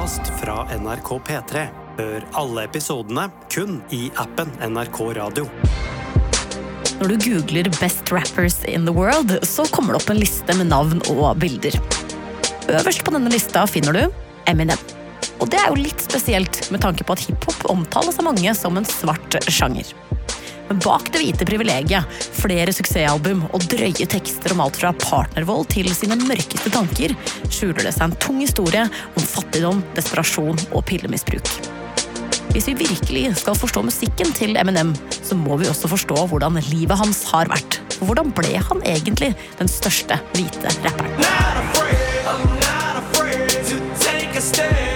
podkast fra NRK P3. Hør alle episodene kun i appen NRK Radio. Når du googler 'Best Rappers in the World', så kommer det opp en liste med navn og bilder. Øverst på denne lista finner du Eminem. Og det er jo litt spesielt med tanke på at hiphop omtales av mange som en svart sjanger. Men bak det hvite privilegiet, flere suksessalbum og drøye tekster om alt fra partnervold til sine mørkeste tanker, skjuler det seg en tung historie om fattigdom, desperasjon og pillemisbruk. Hvis vi virkelig skal forstå musikken til Eminem, så må vi også forstå hvordan livet hans har vært. Og hvordan ble han egentlig den største hvite rapperen? not afraid. I'm not afraid to take a stand.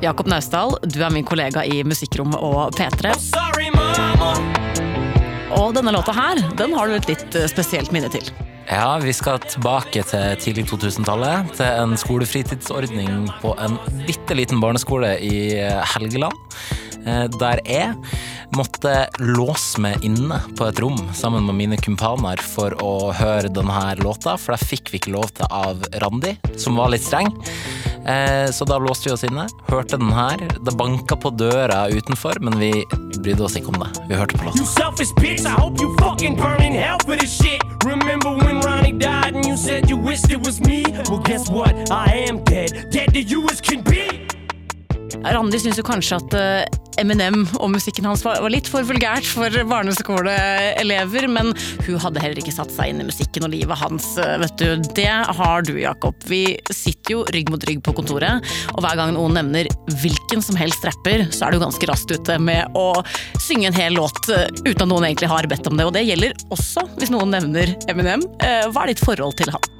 Jakob Naustdal, du er min kollega i Musikkrommet og P3. Og denne låta her, den har du et litt eh, spesielt minne til. Ja, vi skal tilbake til tidlig 2000-tallet. Til en skolefritidsordning på en bitte liten barneskole i eh, Helgeland. eh, Der jeg måtte låse meg inne på et rom sammen med mine kumpaner for å høre denne låta, for det fikk vi ikke lov til av Randi, som var litt streng. Eh, Så da låste vi oss inne, hørte den her. Det banka på døra utenfor, men vi brydde oss ikke om det. Vi hørte på låta. Remember when Ronnie died and you said you wished it was me? Well, guess what? I am dead. Dead to you can be. Randi syns jo kanskje at eh, Eminem og musikken hans var litt for vulgært for barneskoleelever, men hun hadde heller ikke satt seg inn i musikken og livet hans. eh, vet du. Det har du, Jakob. Vi sitter jo rygg mot rygg på kontoret, og hver gang noen nevner hvilken som helst rapper, så er du ganske raskt ute med å synge en hel låt eh, uten at noen egentlig har bedt om det. Og det gjelder også hvis noen nevner Eminem. Hva er ditt forhold til han?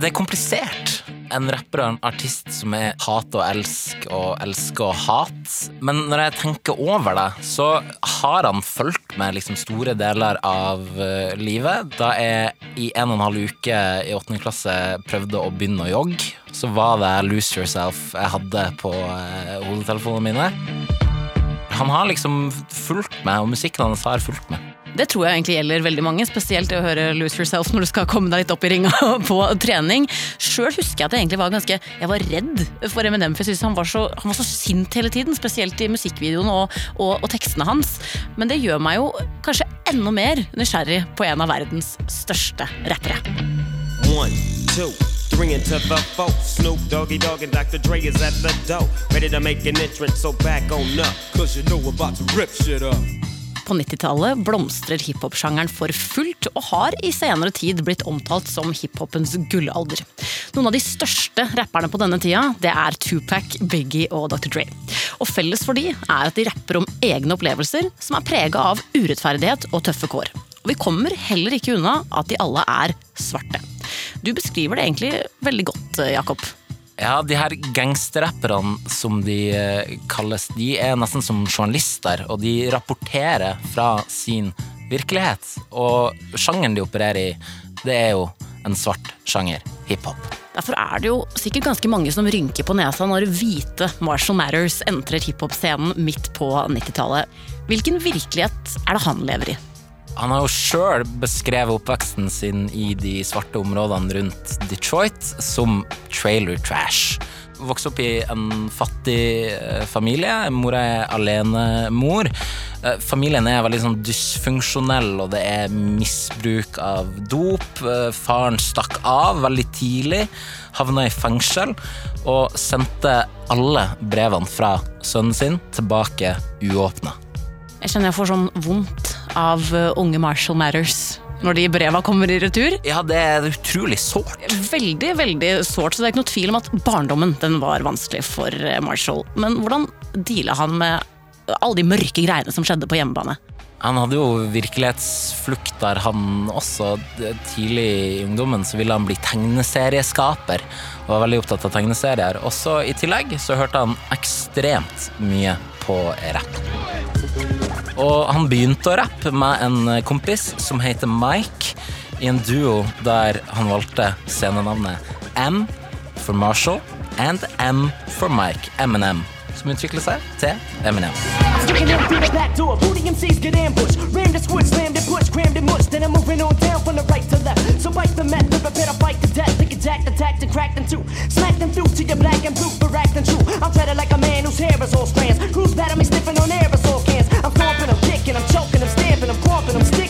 det er komplisert. En rapper og en artist som er hat og elsk og elsker og hat. Men når jeg tenker over det, så har han fulgt med liksom store deler av eh, livet. Da jeg i en og en halv uke i åttende klasse prøvde å begynne å jogge, så var det Lose Yourself jeg hadde på eh, hodetelefonene mine. Han har liksom fulgt med, og musikken hans har fulgt med. Det tror jeg egentlig gjelder veldig mange, spesielt det å høre Lose Yourself når du skal komme deg litt opp i ringa på trening. Sjøl husker jeg at jeg egentlig var ganske Jeg var redd for Eminem, for jeg synes han han var så sint hele tiden. Spesielt i musikkvideoene og, og, og tekstene hans. Men det gjør meg jo kanskje enda mer nysgjerrig på en av verdens største rappere. One, two, Ringing to the folk, Snoop Doggy Dogg and Dr. Dre is at the door. Ready to make an entrance, so back on up. Cause you know we're about to rip shit up. På 90-tallet blomstrer hiphop-sjangeren for fullt, og har i senere tid blitt omtalt som hiphopens gullalder. Noen av de største rapperne på denne tida, det er Tupac, Biggie og Dr. Dre. Og felles for de er at de rapper om egne opplevelser som er prega av urettferdighet og tøffe kår. Og vi kommer heller ikke unna at de alle er svarte. Du beskriver det egentlig veldig godt, Jakob. Ja, de her gangsterrapperne som de eh, kalles, de er nesten som journalister, og de rapporterer fra sin virkelighet. Og sjangeren de opererer i, det er jo en svart sjanger, hiphop. Derfor er det jo sikkert ganske mange som rynker på nesa når hvite Marshall Matters entrer hiphop-scenen midt på 90-tallet. Hvilken virkelighet er det han lever i? Han har jo sjøl beskrevet oppveksten sin i de svarte områdene rundt Detroit som trailer trash. Vokste opp i en fattig eh, familie. Mora er alenemor. Eh, Familien er veldig sånn dysfunksjonell, og det er misbruk av dop. Eh, Faren stakk av veldig tidlig, havna i fengsel og sendte alle brevene fra sønnen sin tilbake uåpna. Jeg kjenner jeg får sånn vondt av uh, unge Marshall Matters når de breva kommer i retur. Ja, det er utrolig sårt. Veldig, veldig sårt, så det er ikke noe tvil om at barndommen den var vanskelig for uh, Marshall. Men hvordan deala han med alle de mørke greiene som skjedde på hjemmebane? Han hadde jo virkelighetsflukt der, han også. Tidlig i ungdommen så ville han bli tegneserieskaper. Og var veldig opptatt av tegneserier. Også i tillegg så hørte han ekstremt mye på rapp. Og han begynte å rappe med en kompis som heter Mike. i en duo der han valgte scenenavnet M for Marshall and M for Mike Eminem, som utvikler seg til Eminem. I'm moving like a man whose hair is all strands. Crews battle me sniffing on aerosol stamping, I'm clomping, I'm sticking,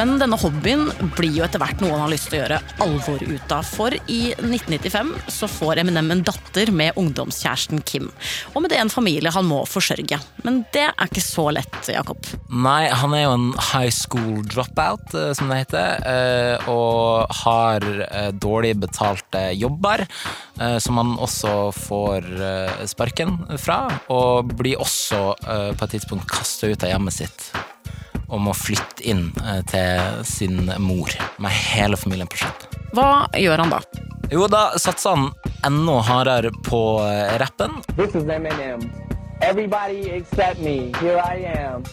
Men denne hobbyen blir jo etter hvert noe han har lyst til å gjøre alvor ut av. For i 1995 så får Eminem en datter med ungdomskjæresten Kim. Og med det en familie han må forsørge. Men det er ikke så lett, Jakob. Nei, han er jo en high school dropout, eh, som det heter, eh, og har eh, dårlig betalte jobber, som han også får sparken fra, og blir også på et tidspunkt kasta ut av hjemmet sitt og å flytte inn eh, til sin mor med hele familien på slep. Hva gjør han da? Jo, da satser han enda hardere på eh, rappen, This is Eminem. Everybody accept me. Here I am.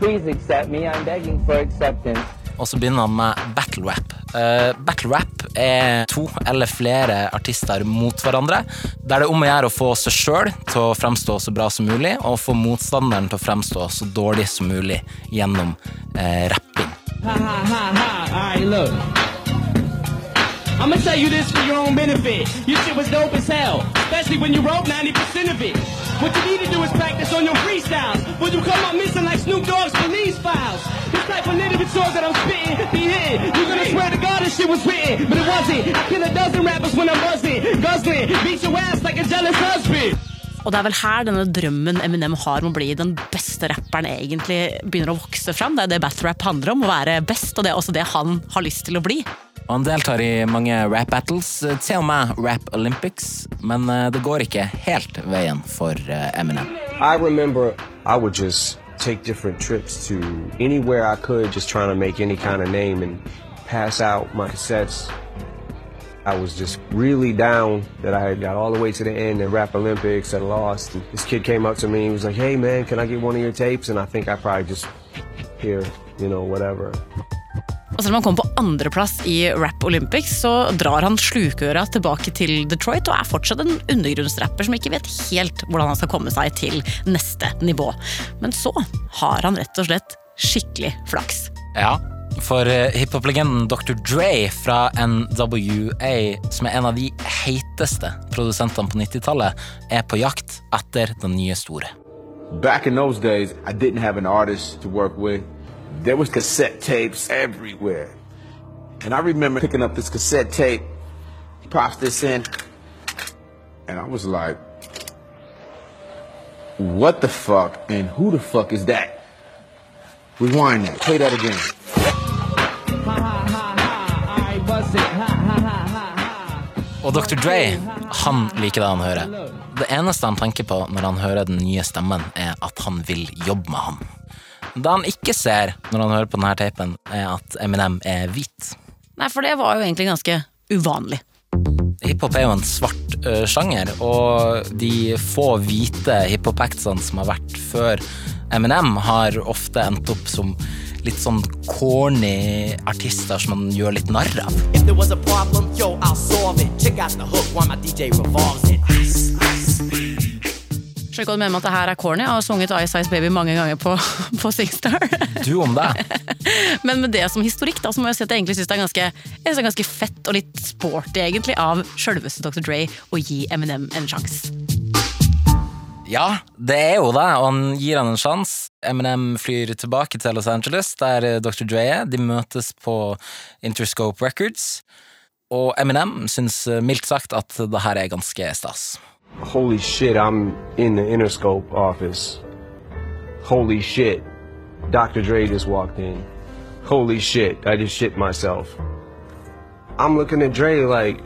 Please accept me. I'm begging for acceptance. Og så begynner han med battle rap. Uh, battle rap er to eller flere artister mot hverandre, der det er om å gjøre å få seg sjøl til å fremstå så bra som mulig, og få motstanderen til å fremstå så dårlig som mulig gjennom uh, rapping. Ha ha ha ha. Alright, look. I'm gonna tell you this for your own benefit. Your shit was dope as hell, especially when you wrote 90% of it. What you need to do is practice on your freestyles. When you come up missing like Snoop Dogg's police files. This type of native songs that I'm spitting be hitting. You're gonna swear to God this shit was written, but it wasn't. I kill a dozen rappers when I'm buzzing, guzzling, beat your ass like a jealous husband. Og det er vel her denne drømmen Eminem har om å bli den beste rapperen egentlig begynner å vokse fram. Det er det battle handler om, å være best, og det er også det han har lyst til å bli. Han deltar i mange rap battles, til og med Rap Olympics, men eh, det går ikke helt veien for eh, Eminem. I remember I would just take different trips to anywhere I could, just trying to make any kind of name and pass out my cassettes. I was just really down that I had got all the way to the end at Rap Olympics, had lost. And this kid came up to me and was like, hey man, can I get one of your tapes? And I think I probably just, here, you know, whatever. Og selv om han kom på andreplass i Rap Olympics, så drar han slukøra tilbake til Detroit og er fortsatt en undergrunnsrapper som ikke vet helt hvordan han skal komme seg til neste nivå. Men så har han rett og slett skikkelig flaks. Ja, for eh, hiphop-legenden Dr. Dre fra NWA, som er en av de heiteste produsentene på 90-tallet, er på jakt etter den nye store. Back in those days, I didn't have an artist to work with. There was cassette tapes everywhere. And I remember picking up this cassette tape, he pops this in, and I was like, what the fuck and who the fuck is that? Rewind that, play that again. Og Dr. Dre, han liker det han hører. Det eneste han tenker på når han hører den nye stemmen, er at han vil jobbe med han. Det han ikke ser når han hører på denne teipen, er at Eminem er hvit. Nei, for det var jo egentlig ganske uvanlig. Hiphop er jo en svart ø, sjanger, og de få hvite hiphop-actsene som har vært før Eminem, har ofte endt opp som litt sånn corny artister som man gjør litt narr av. If there was a problem, yo, I'll solve it. Check out the hook while my DJ revolves it. Ice, ice. Skjønner ikke hva du mener med at det her er corny. Jeg har sunget Ice Ice Baby mange ganger på, på Singstar. Du om det. Men med det som historikk, da, så må jeg si at jeg egentlig syns det er ganske, det er ganske fett og litt sporty egentlig av sjølveste Dr. Dre å gi Eminem en sjanse. Ja, det er jo det, og han gir han en sjanse. Eminem flyr tilbake til Los Angeles, der Dr. Dre er. De møtes på Interscope Records. Og Eminem syns mildt sagt at det her er ganske stas. Holy shit, I'm in the Interscope office. Holy shit, Dr. Dre just walked in. Holy shit, I just shit myself. I'm looking at Dre like,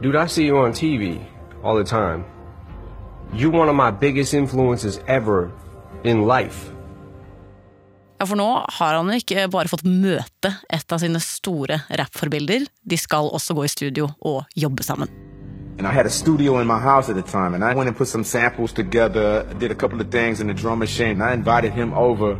dude, I see you on TV all the time. You're one of my biggest influences ever in life. Ja, For nå har han jo ikke bare fått møte et av sine store rappforbilder, de skal også gå i studio og jobbe sammen. And I had a studio in my house at the time, and I went and put some samples together, did a couple of things in the drum machine, and I invited him over.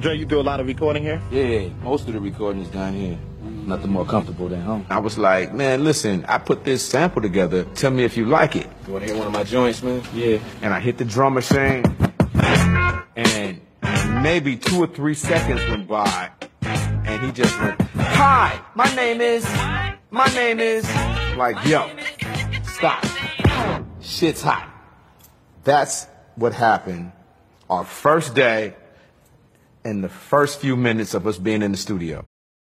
Dre, you do a lot of recording here? Yeah, most of the recording is done here. Nothing more comfortable than home. I was like, man, listen, I put this sample together. Tell me if you like it. You want to hear one of my joints, man? Yeah. And I hit the drum machine, and maybe two or three seconds went by, and he just went, Hi, my name is, my name is, like, yo, stop. Shit's hot. That's what happened our first day and the first few minutes of us being in the studio.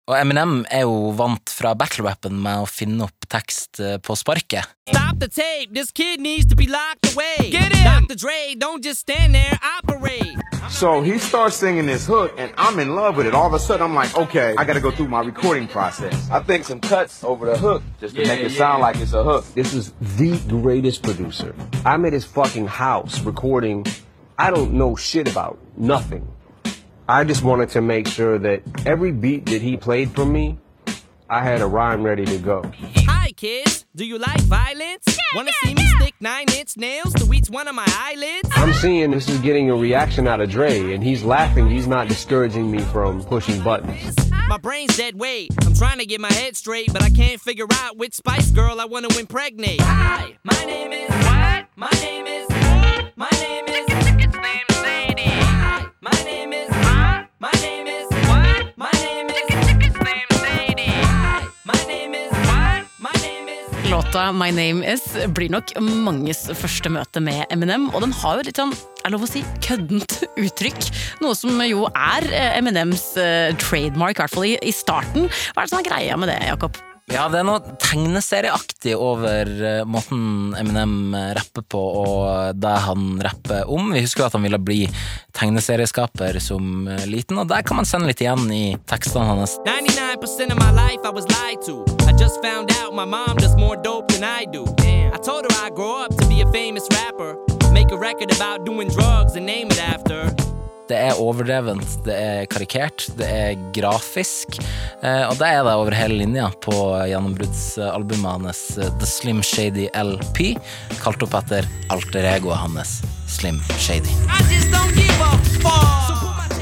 Og Eminem er jo vant fra battle-rappen med å finne opp tekst eh, på sparket. Stop the tape. This kid needs to be locked away. Get him. Dr. Dre, don't just stand there, operate. So he starts singing this hook, and I'm in love with it. All of a sudden, I'm like, okay, I gotta go through my recording process. I think some cuts over the hook just to make it sound like it's a hook. This is the greatest producer. I'm at his fucking house recording. I don't know shit about nothing. I just wanted to make sure that every beat that he played for me, I had a rhyme ready to go. Hi, kids. Do you like violence? Wanna see me stick nine inch nails to each one of my eyelids? I'm seeing this is getting a reaction out of Dre, and he's laughing. He's not discouraging me from pushing buttons. My brain's dead weight. I'm trying to get my head straight, but I can't figure out which Spice Girl I wanna impregnate. Hi, my name is. What? My name is. What? My name is. Låta My Name Is blir nok manges første møte med Eminem, og den har jo litt sånn er lov å si, køddent uttrykk. Noe som jo er eh, Eminems eh, trademark, i hvert fall i, i starten. Hva er det som er greia med det, Jakob? Ja, det er noe tegneserieaktig over eh, måten Eminem rapper på, og det han rapper om. Vi husker jo at han ville bli tegneserieskaper som liten, og der kan man sende litt igjen i tekstene hans. 99% of my life I was lied to. Just found out my mom does more dope than I do. I told her I'd grow up to be a famous rapper. Make a record about doing drugs and name it after. Det er overdrevent, det er karikert, det er grafisk, eh, og det er det over hele linja på gjennombruddsalbumet hans eh, The Slim Shady LP, kalt opp etter alter egoet hans, Slim Shady.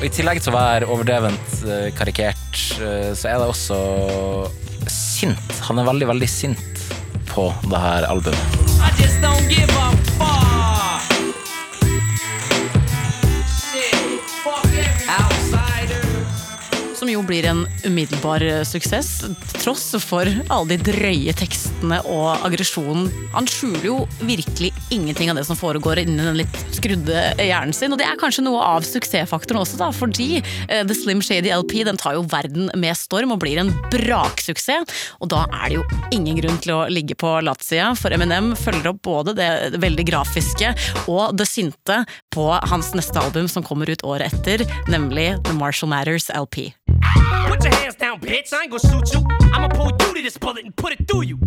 Og I tillegg til å være overdrevent eh, karikert, så er det også sint. Han er veldig, veldig sint på det her albumet. I just don't give a fuck. Som jo blir en umiddelbar eh, suksess, tross for alle de drøye tekstene og aggresjonen. Han skjuler jo virkelig ingenting av det som foregår inni den litt skrudde hjernen sin. Og det er kanskje noe av suksessfaktoren også, da, fordi eh, The Slim Shady LP den tar jo verden med storm og blir en braksuksess. Og da er det jo ingen grunn til å ligge på latsida, for Eminem følger opp både det veldig grafiske og det sinte på hans neste album som kommer ut året etter, nemlig The Marshall Matters LP. Put your hands down, bitch. I ain't gonna shoot you. I'ma pull you to this bullet and put it through you.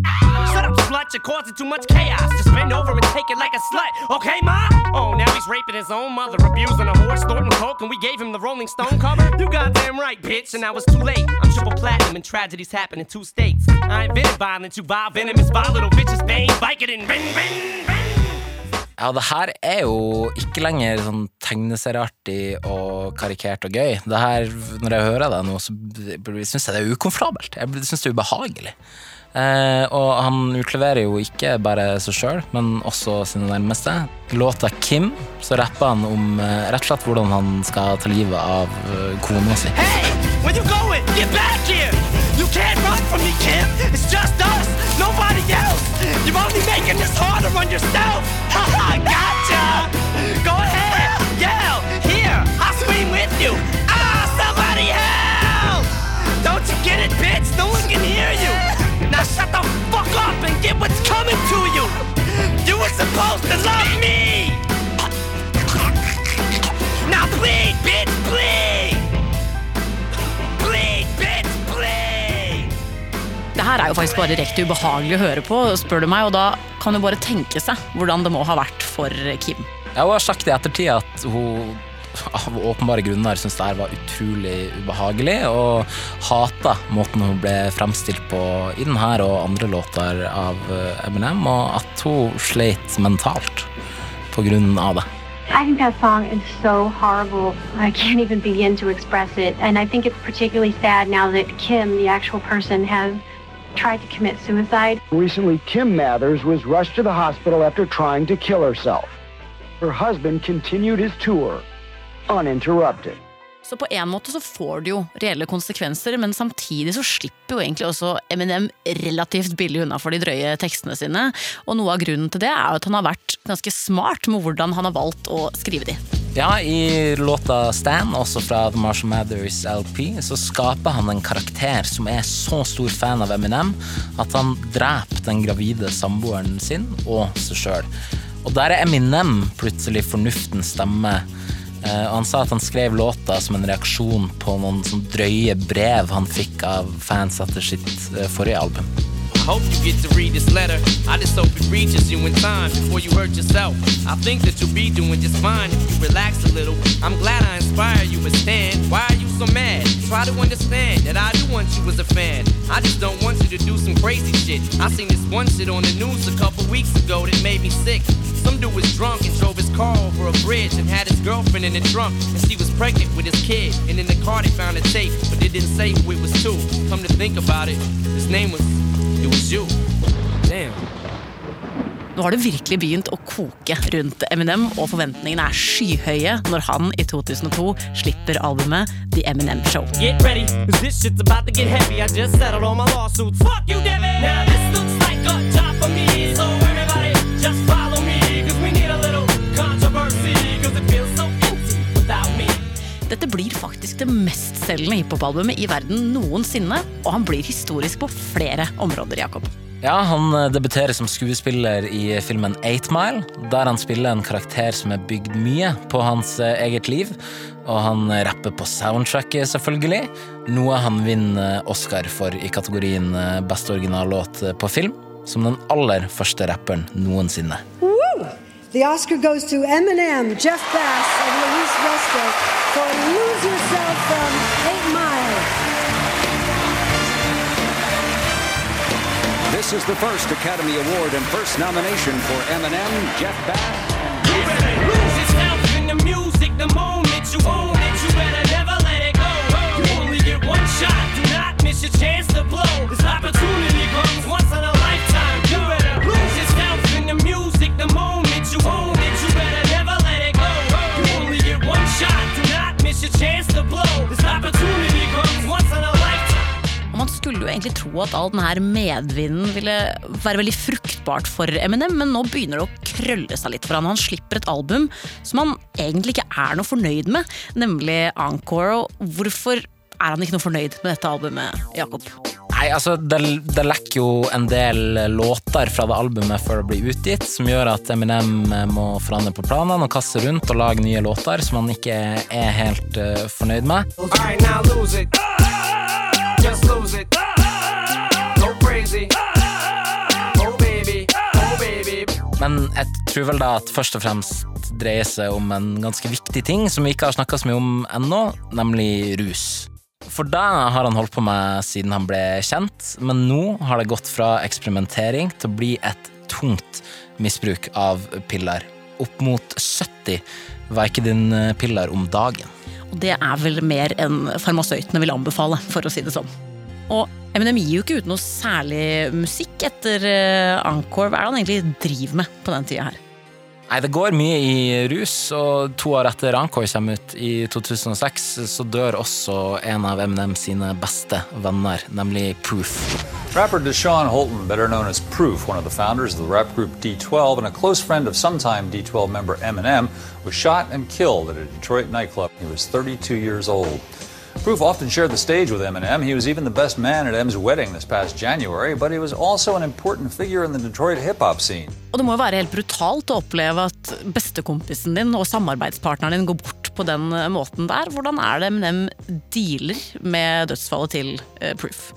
Shut up, slut. You're causing too much chaos. Just bend over and take it like a slut. Okay, ma? Oh, now he's raping his own mother, abusing a horse, snorting coke, and we gave him the Rolling Stone cover? You goddamn right, bitch. And now it's too late. I'm triple platinum and tragedies happen in two states. I invented violence, you vile venomous vile little bitches. Bang, Vicodin, bang, bang, bang. Ja, det her er jo ikke lenger sånn tegneserieartig og karikert og gøy. Det her, Når jeg hører det nå, så syns jeg det er ukomfortabelt. Jeg syns det er ubehagelig. Eh, og han utleverer jo ikke bare seg sjøl, men også sine nærmeste. Låta Kim så rapper han om eh, rett og slett hvordan han skal ta livet av eh, kona si. Hey, where you going? Get back here! You can't run from me, Kim. It's just us, nobody else. You're only making this harder on yourself. Haha, gotcha. Go ahead, yell. Here, I'll scream with you. Ah, somebody help! Don't you get it, bitch? No one can hear you. Now shut the fuck up and get what's coming to you. You were supposed to love me. Now bleed, bitch, bleed. Det her er jo faktisk bare direkte ubehagelig å høre på, spør du meg, og da kan du bare tenke seg hvordan det må ha vært for Kim. Ja, Hun har sagt i ettertid at hun av åpenbare grunner syntes det her var utrolig ubehagelig, og hata måten hun ble fremstilt på i denne og andre låter av Eminem, og at hun sleit mentalt på grunn av det. I think that song is so horrible. I can't even begin to express it. And I think it's particularly sad now that Kim, the actual person, has tried to commit suicide. Recently, Kim Mathers was rushed to the hospital after trying to kill herself. Her husband continued his tour, uninterrupted. Så på en måte så får det jo reelle konsekvenser, men samtidig så slipper jo egentlig også Eminem relativt billig unna for de drøye tekstene sine. Og noe av grunnen til det er jo at han har vært ganske smart med hvordan han har valgt å skrive de. Ja, i låta Stan, også fra The Marshall Mathers LP, så skaper han en karakter som er så stor fan av Eminem at han dreper den gravide samboeren sin og seg sjøl. Og der er Eminem plutselig fornuftens stemme. Eh, Og han sa at han skrev låta som en reaksjon på noen sånn drøye brev han fikk av fans etter sitt eh, forrige album. Hope you get to read this letter. I just hope it reaches you in time before you hurt yourself. I think that you'll be doing just fine if you relax a little. I'm glad I inspire you, but Stan, why are you so mad? Try to understand that I do want you as a fan. I just don't want you to do some crazy shit. I seen this one shit on the news a couple weeks ago that made me sick. Some dude was drunk and drove his car over a bridge and had his girlfriend in the trunk, and she was pregnant with his kid. And in the car they found a tape, but they didn't say who it was to. Come to think about it, his name was it was you. Damn. Nå har det virkelig begynt å koke rundt Eminem, og forventningene er skyhøye når han i 2002 slipper albumet The Eminem Show. Get ready, this shit's about to get heavy. I just settled all my lawsuits. Fuck you, Devin! Now this looks like a job for me, so everybody just follow Dette blir faktisk det mestselgende hiphop-albumet i verden noensinne, og han blir historisk på flere områder, Jakob. Ja, Han eh, debuterer som skuespiller i filmen Eight Mile, der han spiller en karakter som er bygd mye på hans eh, eget liv. Og han rapper på soundtracket, selvfølgelig, noe han vinner Oscar for i kategorien eh, beste originallåt på film, som den aller første rapperen noensinne. Woo! The Oscar goes to Eminem, Jeff Bass, and Louise Roscoe for Lose Yourself from 8 Mile. This is the first Academy Award and first nomination for Eminem, Jeff Bass. You better lose yourself in the music the moment you own it. You better never let it go. You only get one shot, do not miss your chance to blow. This opportunity comes once skulle jo egentlig tro at all denne medvinden ville være veldig fruktbart for Eminem, men nå begynner det å krølle seg litt for han. Han slipper et album som han egentlig ikke er noe fornøyd med, nemlig Encore. Og hvorfor er han ikke noe fornøyd med dette albumet, Jakob? Nei, altså, det, det lekker jo en del låter fra det albumet før det blir utgitt, som gjør at Eminem må forandre på planene og kaste rundt og lage nye låter som han ikke er helt uh, fornøyd med. Alright, now lose it. Just lose it. Men jeg tror vel da at først og fremst dreier seg om en ganske viktig ting som vi ikke har snakka så mye om ennå, nemlig rus. For det har han holdt på med siden han ble kjent, men nå har det gått fra eksperimentering til å bli et tungt misbruk av piller. Opp mot 70 Vicodin-piller om dagen. Og det er vel mer enn farmasøytene vil anbefale, for å si det sånn. Og Eminem gir jo ikke ut noe særlig musikk etter eh, Encore. Hva er det han egentlig driver med på den tida her? Nei, Det går mye i rus, og to år etter Encore kommer ut i 2006, så dør også en av Eminem sine beste venner, nemlig Proof. Rapper Deshaun Holton, better known as Proof, one of the founders of the rap group D12 and a close friend of sometime D12 member Eminem, was shot and killed at a Detroit nightclub. He was 32 years old. Proof often shared the stage with Eminem. He was even the best man at M's wedding this past January, but he was also an important figure in the Detroit hip hop scene. Og det må jo være helt brutalt å oppleve at bestekompisen din og samarbeidspartneren din går bort på den eh, måten der. Hvordan er det Eminem dealer med dødsfallet til eh, Proof?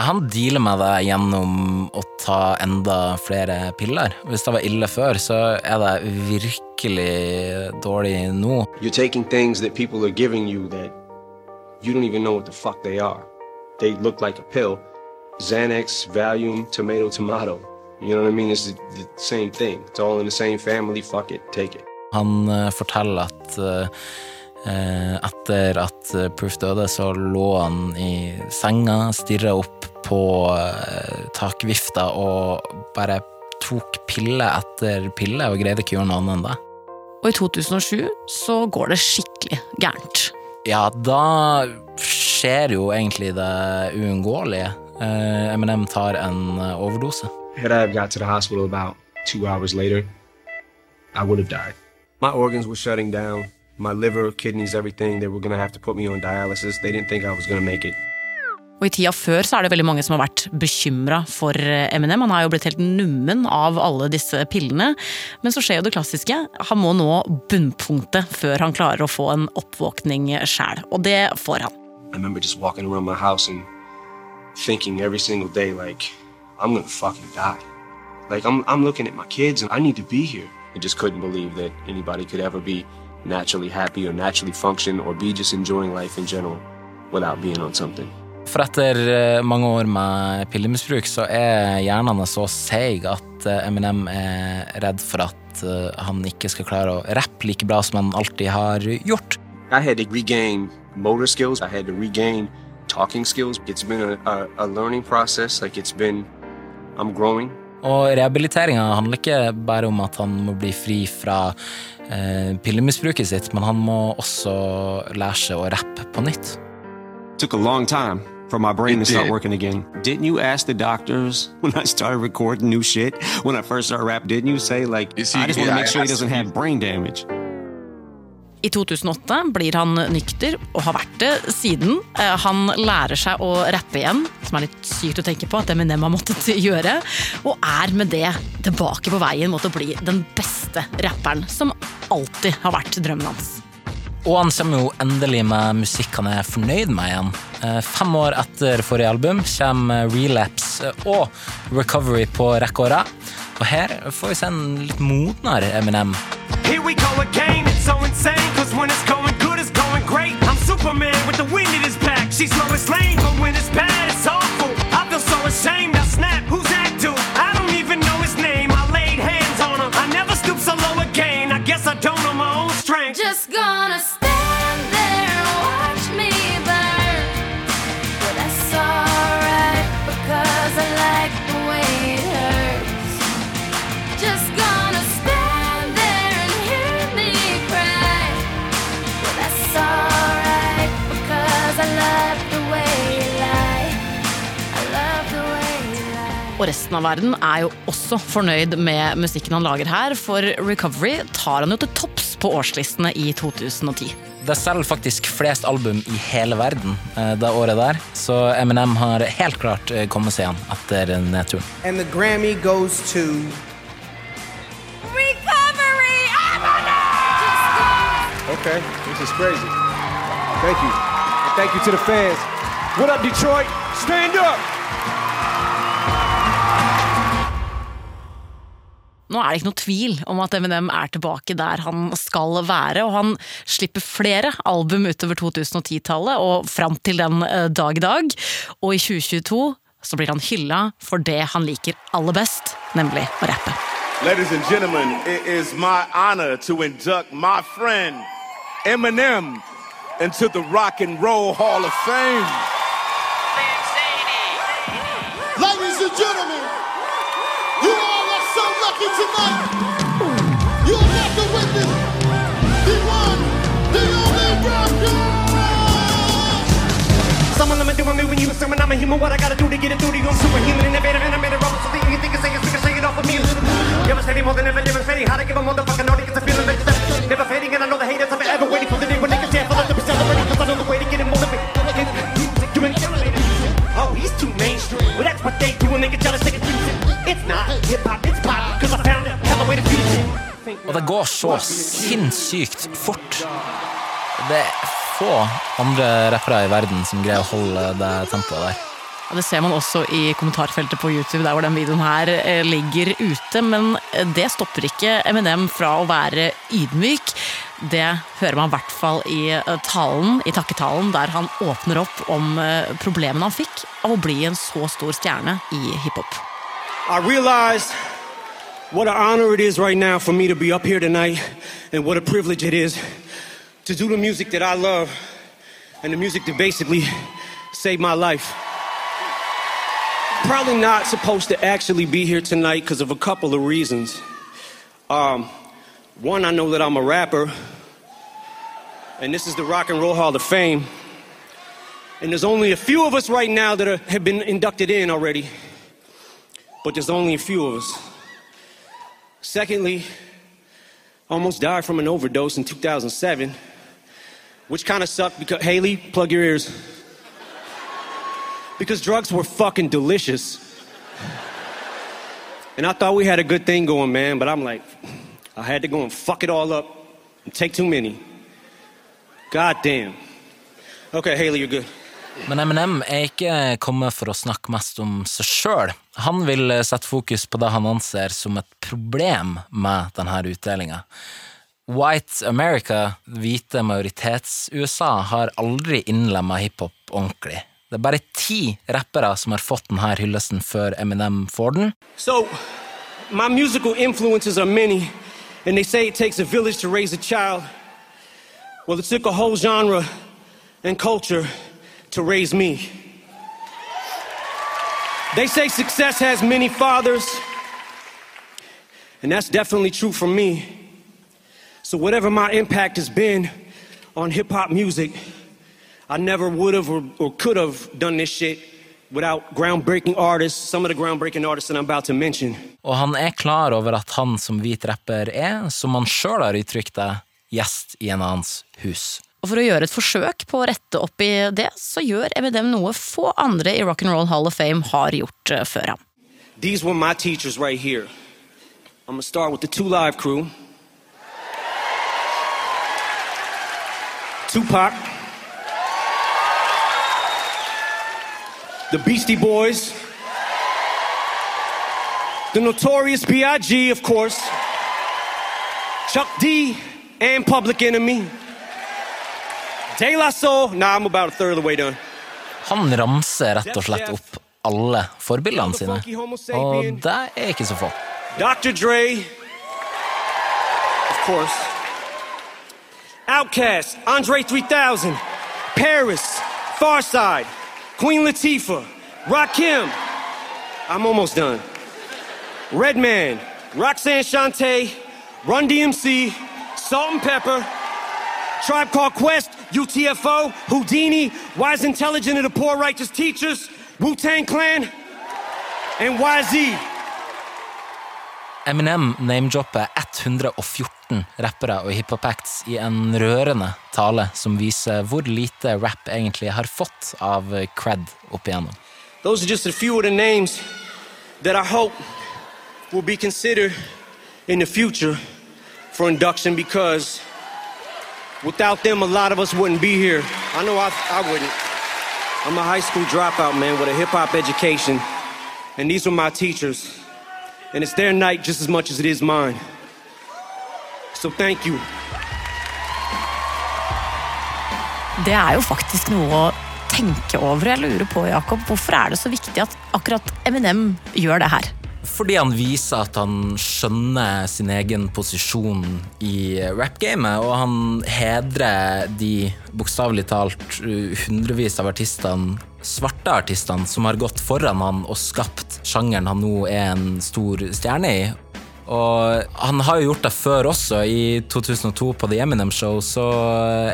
Han dealer med det gjennom å ta enda flere piller. Hvis det var ille før, så er det virkelig dårlig nå. You're taking things that people are giving you that you don't even know what the fuck they are. They look like a pill. Xanax, Valium, tomato, tomato. You know what I mean? It's the, the same thing. It's all in the same family. Fuck it. Take it. Han eh, forteller at eh, eh, etter at Proof døde, så lå han i senga, stirra opp på uh, takvifta og bare tok pille etter pille og greide ikke å gjøre noe annet enn det. Og i 2007 så går det skikkelig gærent. Ja, da skjer jo egentlig det uunngåelige. Uh, Eminem tar en eh, overdose. Had I got to the hospital about two hours later, I would have died. My organs were shutting down. My liver, kidneys, everything. They were gonna have to put me on dialysis. They didn't think I was gonna make it. Og I tida før så er det veldig mange som har vært bekymra for eh, Eminem. Han har jo blitt helt nummen av alle disse pillene. Men så skjer jo det klassiske. Han må nå bunnpunktet før han klarer å få en oppvåkning sjæl. Og det får han. I remember just walking around my house and thinking every single day, like, I'm gonna fucking die. Like, I'm, I'm looking at my kids and I need to be here. I just couldn't believe that anybody could ever be naturally happy or naturally function or be just enjoying life in general without being on something. For etter eh, mange år med pillemisbruk, så er hjernen så seig at eh, Eminem er redd for at eh, han ikke skal klare å rappe like bra som han alltid har gjort. I had to regain motor skills. I had to regain talking skills. It's been a, a, a learning process. Like it's been, I'm growing. Og rehabiliteringa handler ikke bare om at han må bli fri fra eh, pillemisbruket sitt, men han må også lære seg å rappe på nytt. took a long time for my brain It to start did. working again. Didn't you ask the doctors when I started recording new shit? When I first started rap, didn't you say like, I just want to yeah, make sure he doesn't have brain damage? I 2008 blir han nykter, og har vært det siden. Eh, Han lærer seg å rappe igjen, som er litt sykt å tenke på at Eminem har måttet gjøre. Og er med det tilbake på veien mot å bli den beste rapperen, som alltid har vært drømmen hans. Og han kommer jo endelig med musikk han er fornøyd med igjen. Eh, Fem år etter forrige album kommer Relapse og Recovery på rekke og rad. Og her får vi se en litt modnere Eminem. Here we go again, it's so insane. Cause when it's going good, it's going great. I'm Superman with the wind in his back. She's Lois Lane, but when it's bad, Og resten av verden er jo også fornøyd med musikken han lager her, for Recovery tar han jo til topps på årslistene i 2010. Det selger faktisk flest album i hele verden eh, det året der, så Eminem har helt klart eh, kommet seg igjen etter nedturen. And the Grammy goes to Recovery! Okay, this is crazy. Thank you. Thank you to the fans. What up, Detroit? Stand up! Nå er det ikke noe tvil om at Eminem er tilbake der han skal være, og han slipper flere album utover 2010-tallet og fram til den eh, dag i dag. Og i 2022 så blir han hylla for det han liker aller best, nemlig å rappe. Ladies and gentlemen, it is my honor to induct my friend Eminem into the Rock and Roll Hall of Fame. Lucky tonight. You're about to witness the one, the only rocker. Someone let me do me when you assuming I'm a human. What I gotta do to get it through to you? I'm superhuman, innovative, and I made a rubber. So that you think it's saying it's say it off of me. Devastating more than ever, demonstrating how to give a motherfucking audience a feeling like that. Never fading, and I know the haters have been ever waiting for the day when they can stand for us to be celebrating. Cause I know the way to get it motivated. You ain't elevated. Oh, he's too mainstream. Well, that's what they do when they get jealous. It's not hip hop, Og det går så sinnssykt fort. Det er få andre rappere i verden som greier å holde det tempoet der. Ja, det ser man også i kommentarfeltet på YouTube, der hvor den videoen her eh, ligger ute. Men eh, det stopper ikke Eminem fra å være ydmyk. Det hører man i hvert fall i eh, talen, i takketalen, der han åpner opp om problemene han fikk av å bli en så stor stjerne i hiphop. I realize what an honor it is right now for me to be up here tonight and what a privilege it is to do the music that I love and the music that basically saved my life. Probably not supposed to actually be here tonight because of a couple of reasons. Um, one, I know that I'm a rapper, and this is the Rock and Roll Hall of Fame. And there's only a few of us right now that are, have been inducted in already but there's only a few of us. Secondly, almost died from an overdose in 2007, which kind of sucked because, Haley, plug your ears. Because drugs were fucking delicious. And I thought we had a good thing going, man, but I'm like, I had to go and fuck it all up and take too many. God damn. Okay, Haley, you're good. Men Eminem er ikke kommet for å snakke mest om seg sjøl. Han vil sette fokus på det han anser som et problem med denne utdelinga. White America, hvite majoritets-USA, har aldri innlemma hiphop ordentlig. Det er bare ti rappere som har fått denne hyllesten før Eminem får den. So, my musical influences are many, and they say it takes a village to raise a child. Well, it took a whole genre and culture to raise me. They say success has many fathers, and that's definitely true for me. So, whatever my impact has been on hip hop music, I never would have or, or could have done this shit without groundbreaking artists, some of the groundbreaking artists that I'm about to mention. Og han er klar over at han som hvit rapper er, som han sjøl har uttrykt det, gjest i en annens hus. Og for å gjøre et forsøk på å rette opp i det, så gjør Eminem noe få andre i Rock'n'Roll Hall of Fame har gjort eh, før ham. These were my teachers right here. I'm gonna start with the Two Live crew. Tupac. The Beastie Boys. The Notorious B.I.G., of course. Chuck D and Public Enemy. De La Soul. Nah, I'm about a third of the way done. Han ramser rett og slett opp alle forbildene sine, og det er ikke så få. Dr. Dre, of course. Outkast, Andre 3000, Paris, Farside, Queen Latifah, Rakim. I'm almost done. Redman, Roxanne Shante, Run DMC, Salt and Pepper, Tribe Called Quest, UTFO, Houdini, Wise Intelligent of the Poor Righteous Teachers, Wu Tang Clan, and YZ. Eminem name-dropper 114 rappere og hiphop-acts i en rørende tale som viser hvor lite rap egentlig har fått av cred opp igjennom. Those are just a few of the names that I hope will be considered in the future for induction because without them, a lot of us wouldn't be here. I know I, I wouldn't. I'm a high school dropout, man, with a hip hop education, and these were my teachers. And it's their night just as much as it is mine. So thank you. Det er jo faktisk noe å tenke over. Jeg lurer på, Jakob, hvorfor er det så viktig at akkurat Eminem gjør det her? Fordi han viser at han skjønner sin egen posisjon i rap-gamet, og han hedrer de bokstavelig talt hundrevis av artistene, svarte artistene, som har gått foran han og skapt sjangeren han nå er en stor stjerne i. Og han har jo gjort det før også. I 2002 på The Eminem Show så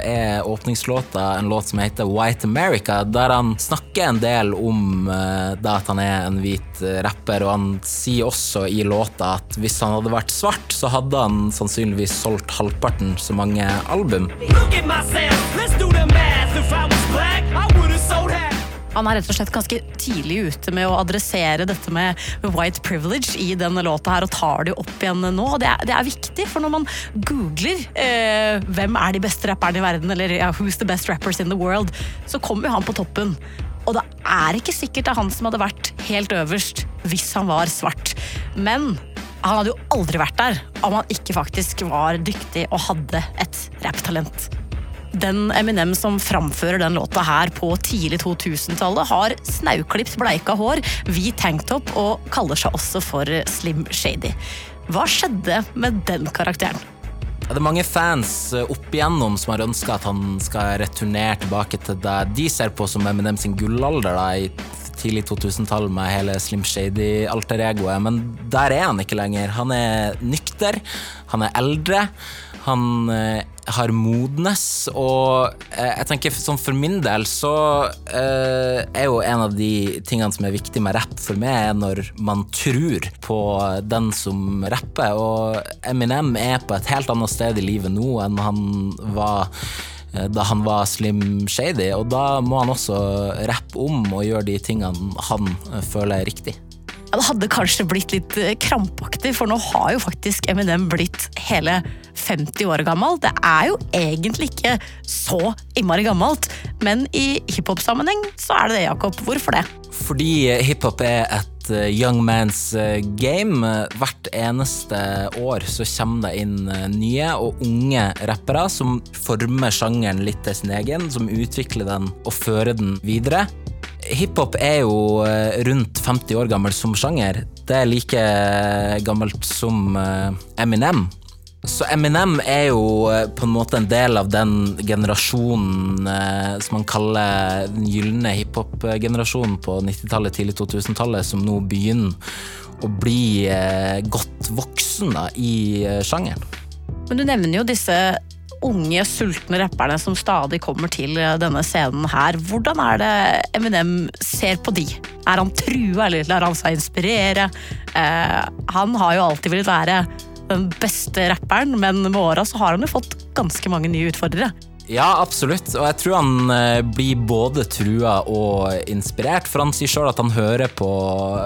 er åpningslåta en låt som heter White America, der han snakker en del om eh, det at han er en hvit eh, rapper, og han sier også i låta at hvis han hadde vært svart, så hadde han sannsynligvis solgt halvparten så mange album. Look at myself, let's do the math. If I Han er rett og slett ganske tidlig ute med å adressere dette med white privilege i denne låta her, og tar det opp igjen nå. Det er, det er viktig, for når man googler eh, hvem er de beste rapperne i verden, eller ja, who's the best rappers in the world, så kommer jo han på toppen. Og det er ikke sikkert det er han som hadde vært helt øverst hvis han var svart. Men han hadde jo aldri vært der om han ikke faktisk var dyktig og hadde et rapptalent. Den Eminem som framfører den låta her på tidlig 2000-tallet, har snauklipt bleika hår, hvit tanktop og kaller seg også for Slim Shady. Hva skjedde med den karakteren? Det er mange fans eh, opp igjennom som har ønska at han skal returnere tilbake til det de ser på som Eminem sin gullalder da, i tidlig 2000-tall med hele Slim Shady-alter-egoet, men der er han ikke lenger. Han er nykter, han er eldre, han eh, har modnes, og eh, jeg tenker sånn for min del så eh, er jo en av de tingene som er viktig med rapp for meg, er når man tror på den som rapper, og Eminem er på et helt annet sted i livet nå enn han var eh, da han var Slim Shady, og da må han også rappe om og gjøre de tingene han føler er riktig. Ja, det hadde kanskje blitt litt eh, krampaktig, for nå har jo faktisk Eminem blitt hele 50 år gammel. Det er jo egentlig ikke så innmari gammelt, men i hiphop-sammenheng så er det det, Jakob. Hvorfor det? Fordi hiphop er et eh, young man's eh, game. Hvert eneste år så kommer det inn nye og unge rappere som former sjangeren litt til sin egen, som utvikler den og fører den videre. Hiphop er jo eh, rundt 50 år gammel som sjanger. Det er like gammelt som eh, Eminem. Så Eminem er jo eh, på en måte en del av den generasjonen som man kaller den gylne hiphop-generasjonen på 90-tallet, tidlig 2000-tallet, som nå begynner å bli godt voksen da, i sjangeren. Men du nevner jo disse unge, sultne rapperne som stadig kommer til eh, denne scenen her. Hvordan er det Eminem ser på de? Er han trua, eller lar han seg inspirere? Eh, han har jo alltid villet være den beste rapperen, men med åra så har han jo fått ganske mange nye utfordrere. Ja, absolutt. Og jeg tror han eh, blir både trua og inspirert. For han sier sjøl at han hører på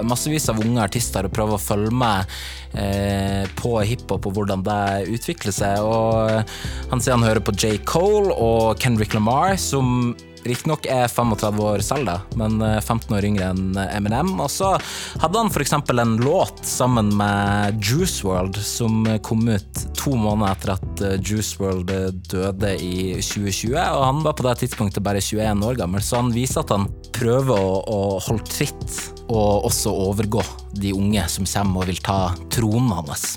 massevis av unge artister og prøver å følge med eh, på hiphop og hvordan det utvikler seg. Og han sier han hører på J. Cole og Kendrick Lamar, som riktignok er 35 år selv, da, men eh, 15 år yngre enn Eminem. Og så hadde han f.eks. en låt sammen med Juice World som kom ut to måneder etter at eh, Juice World eh, døde i 2020. Og han var på det tidspunktet bare 21 år gammel, så han viser at han prøver å, å holde tritt og også overgå de unge som kommer og vil ta tronen hans.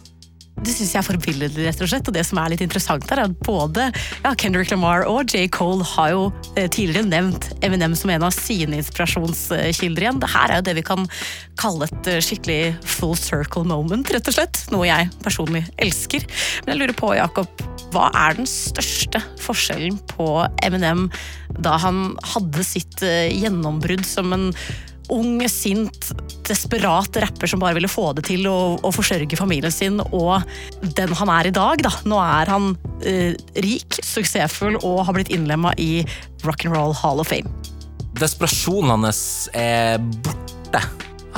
Det syns jeg er forbilledlig, rett og slett. Og det som er litt interessant her, er at både ja, Kendrick Lamar og J. Cole har jo eh, tidligere nevnt Eminem som en av sine inspirasjonskilder igjen. Det her er jo det vi kan kalle et eh, skikkelig full circle moment, rett og slett. Noe jeg personlig elsker. Men jeg lurer på, Jakob, hva er den største forskjellen på Eminem da han hadde sitt eh, gjennombrudd som en ung, sint, desperat rapper som bare ville få det til å, forsørge familien sin, og den han er i dag. Da. Nå er han eh, rik, suksessfull og har blitt innlemma i Rock'n'Roll Hall of Fame. Desperasjonen hans er borte.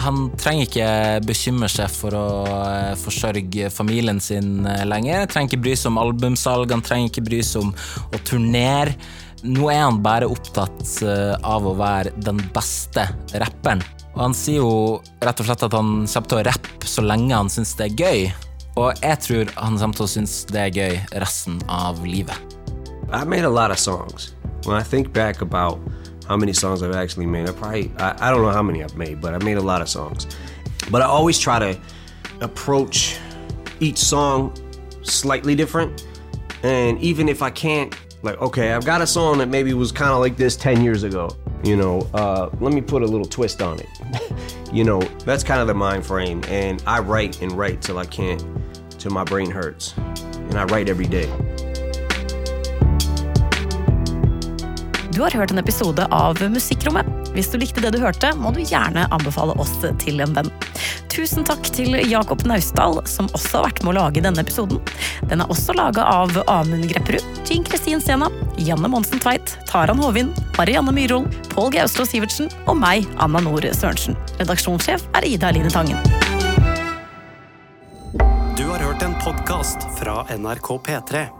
Han trenger ikke bekymre seg for å eh, forsørge familien sin eh, lenger. Han trenger ikke bry seg om albumsalg, han trenger ikke bry seg om å turnere. Nå er han bare opptatt eh, av å være den beste rapperen. Og han sier jo rett og slett at han kommer til å rappe så lenge han syns det er gøy. Og jeg tror han kommer til å synes det er gøy resten av livet. I made a lot of songs. When I think back about how many songs I've actually made, I probably, I, I don't know how many I've made, but I made a lot of songs. But I always try to approach each song slightly different. And even if I can't, like, okay, I've got a song that maybe was kind of like this 10 years ago, you know, uh, let me put a little twist on it. you know, that's kind of the mind frame. And I write and write till I can't, till my brain hurts. And I write every day. Du har hørt en episode av Musikkrommet. Hvis du likte det du hørte, må du gjerne anbefale oss til en venn. Tusen takk til Jakob Naustdal, som også har vært med å lage denne episoden. Den er også laga av Amund Grepperud, Jean Kristin Sena, Janne Monsen Tveit, Taran Hovin, Marianne Myhrol, Pål Gauslo Sivertsen og meg, Anna Nord Sørensen. Redaksjonssjef er Ida Line Tangen. Du har hørt en podkast fra NRK P3.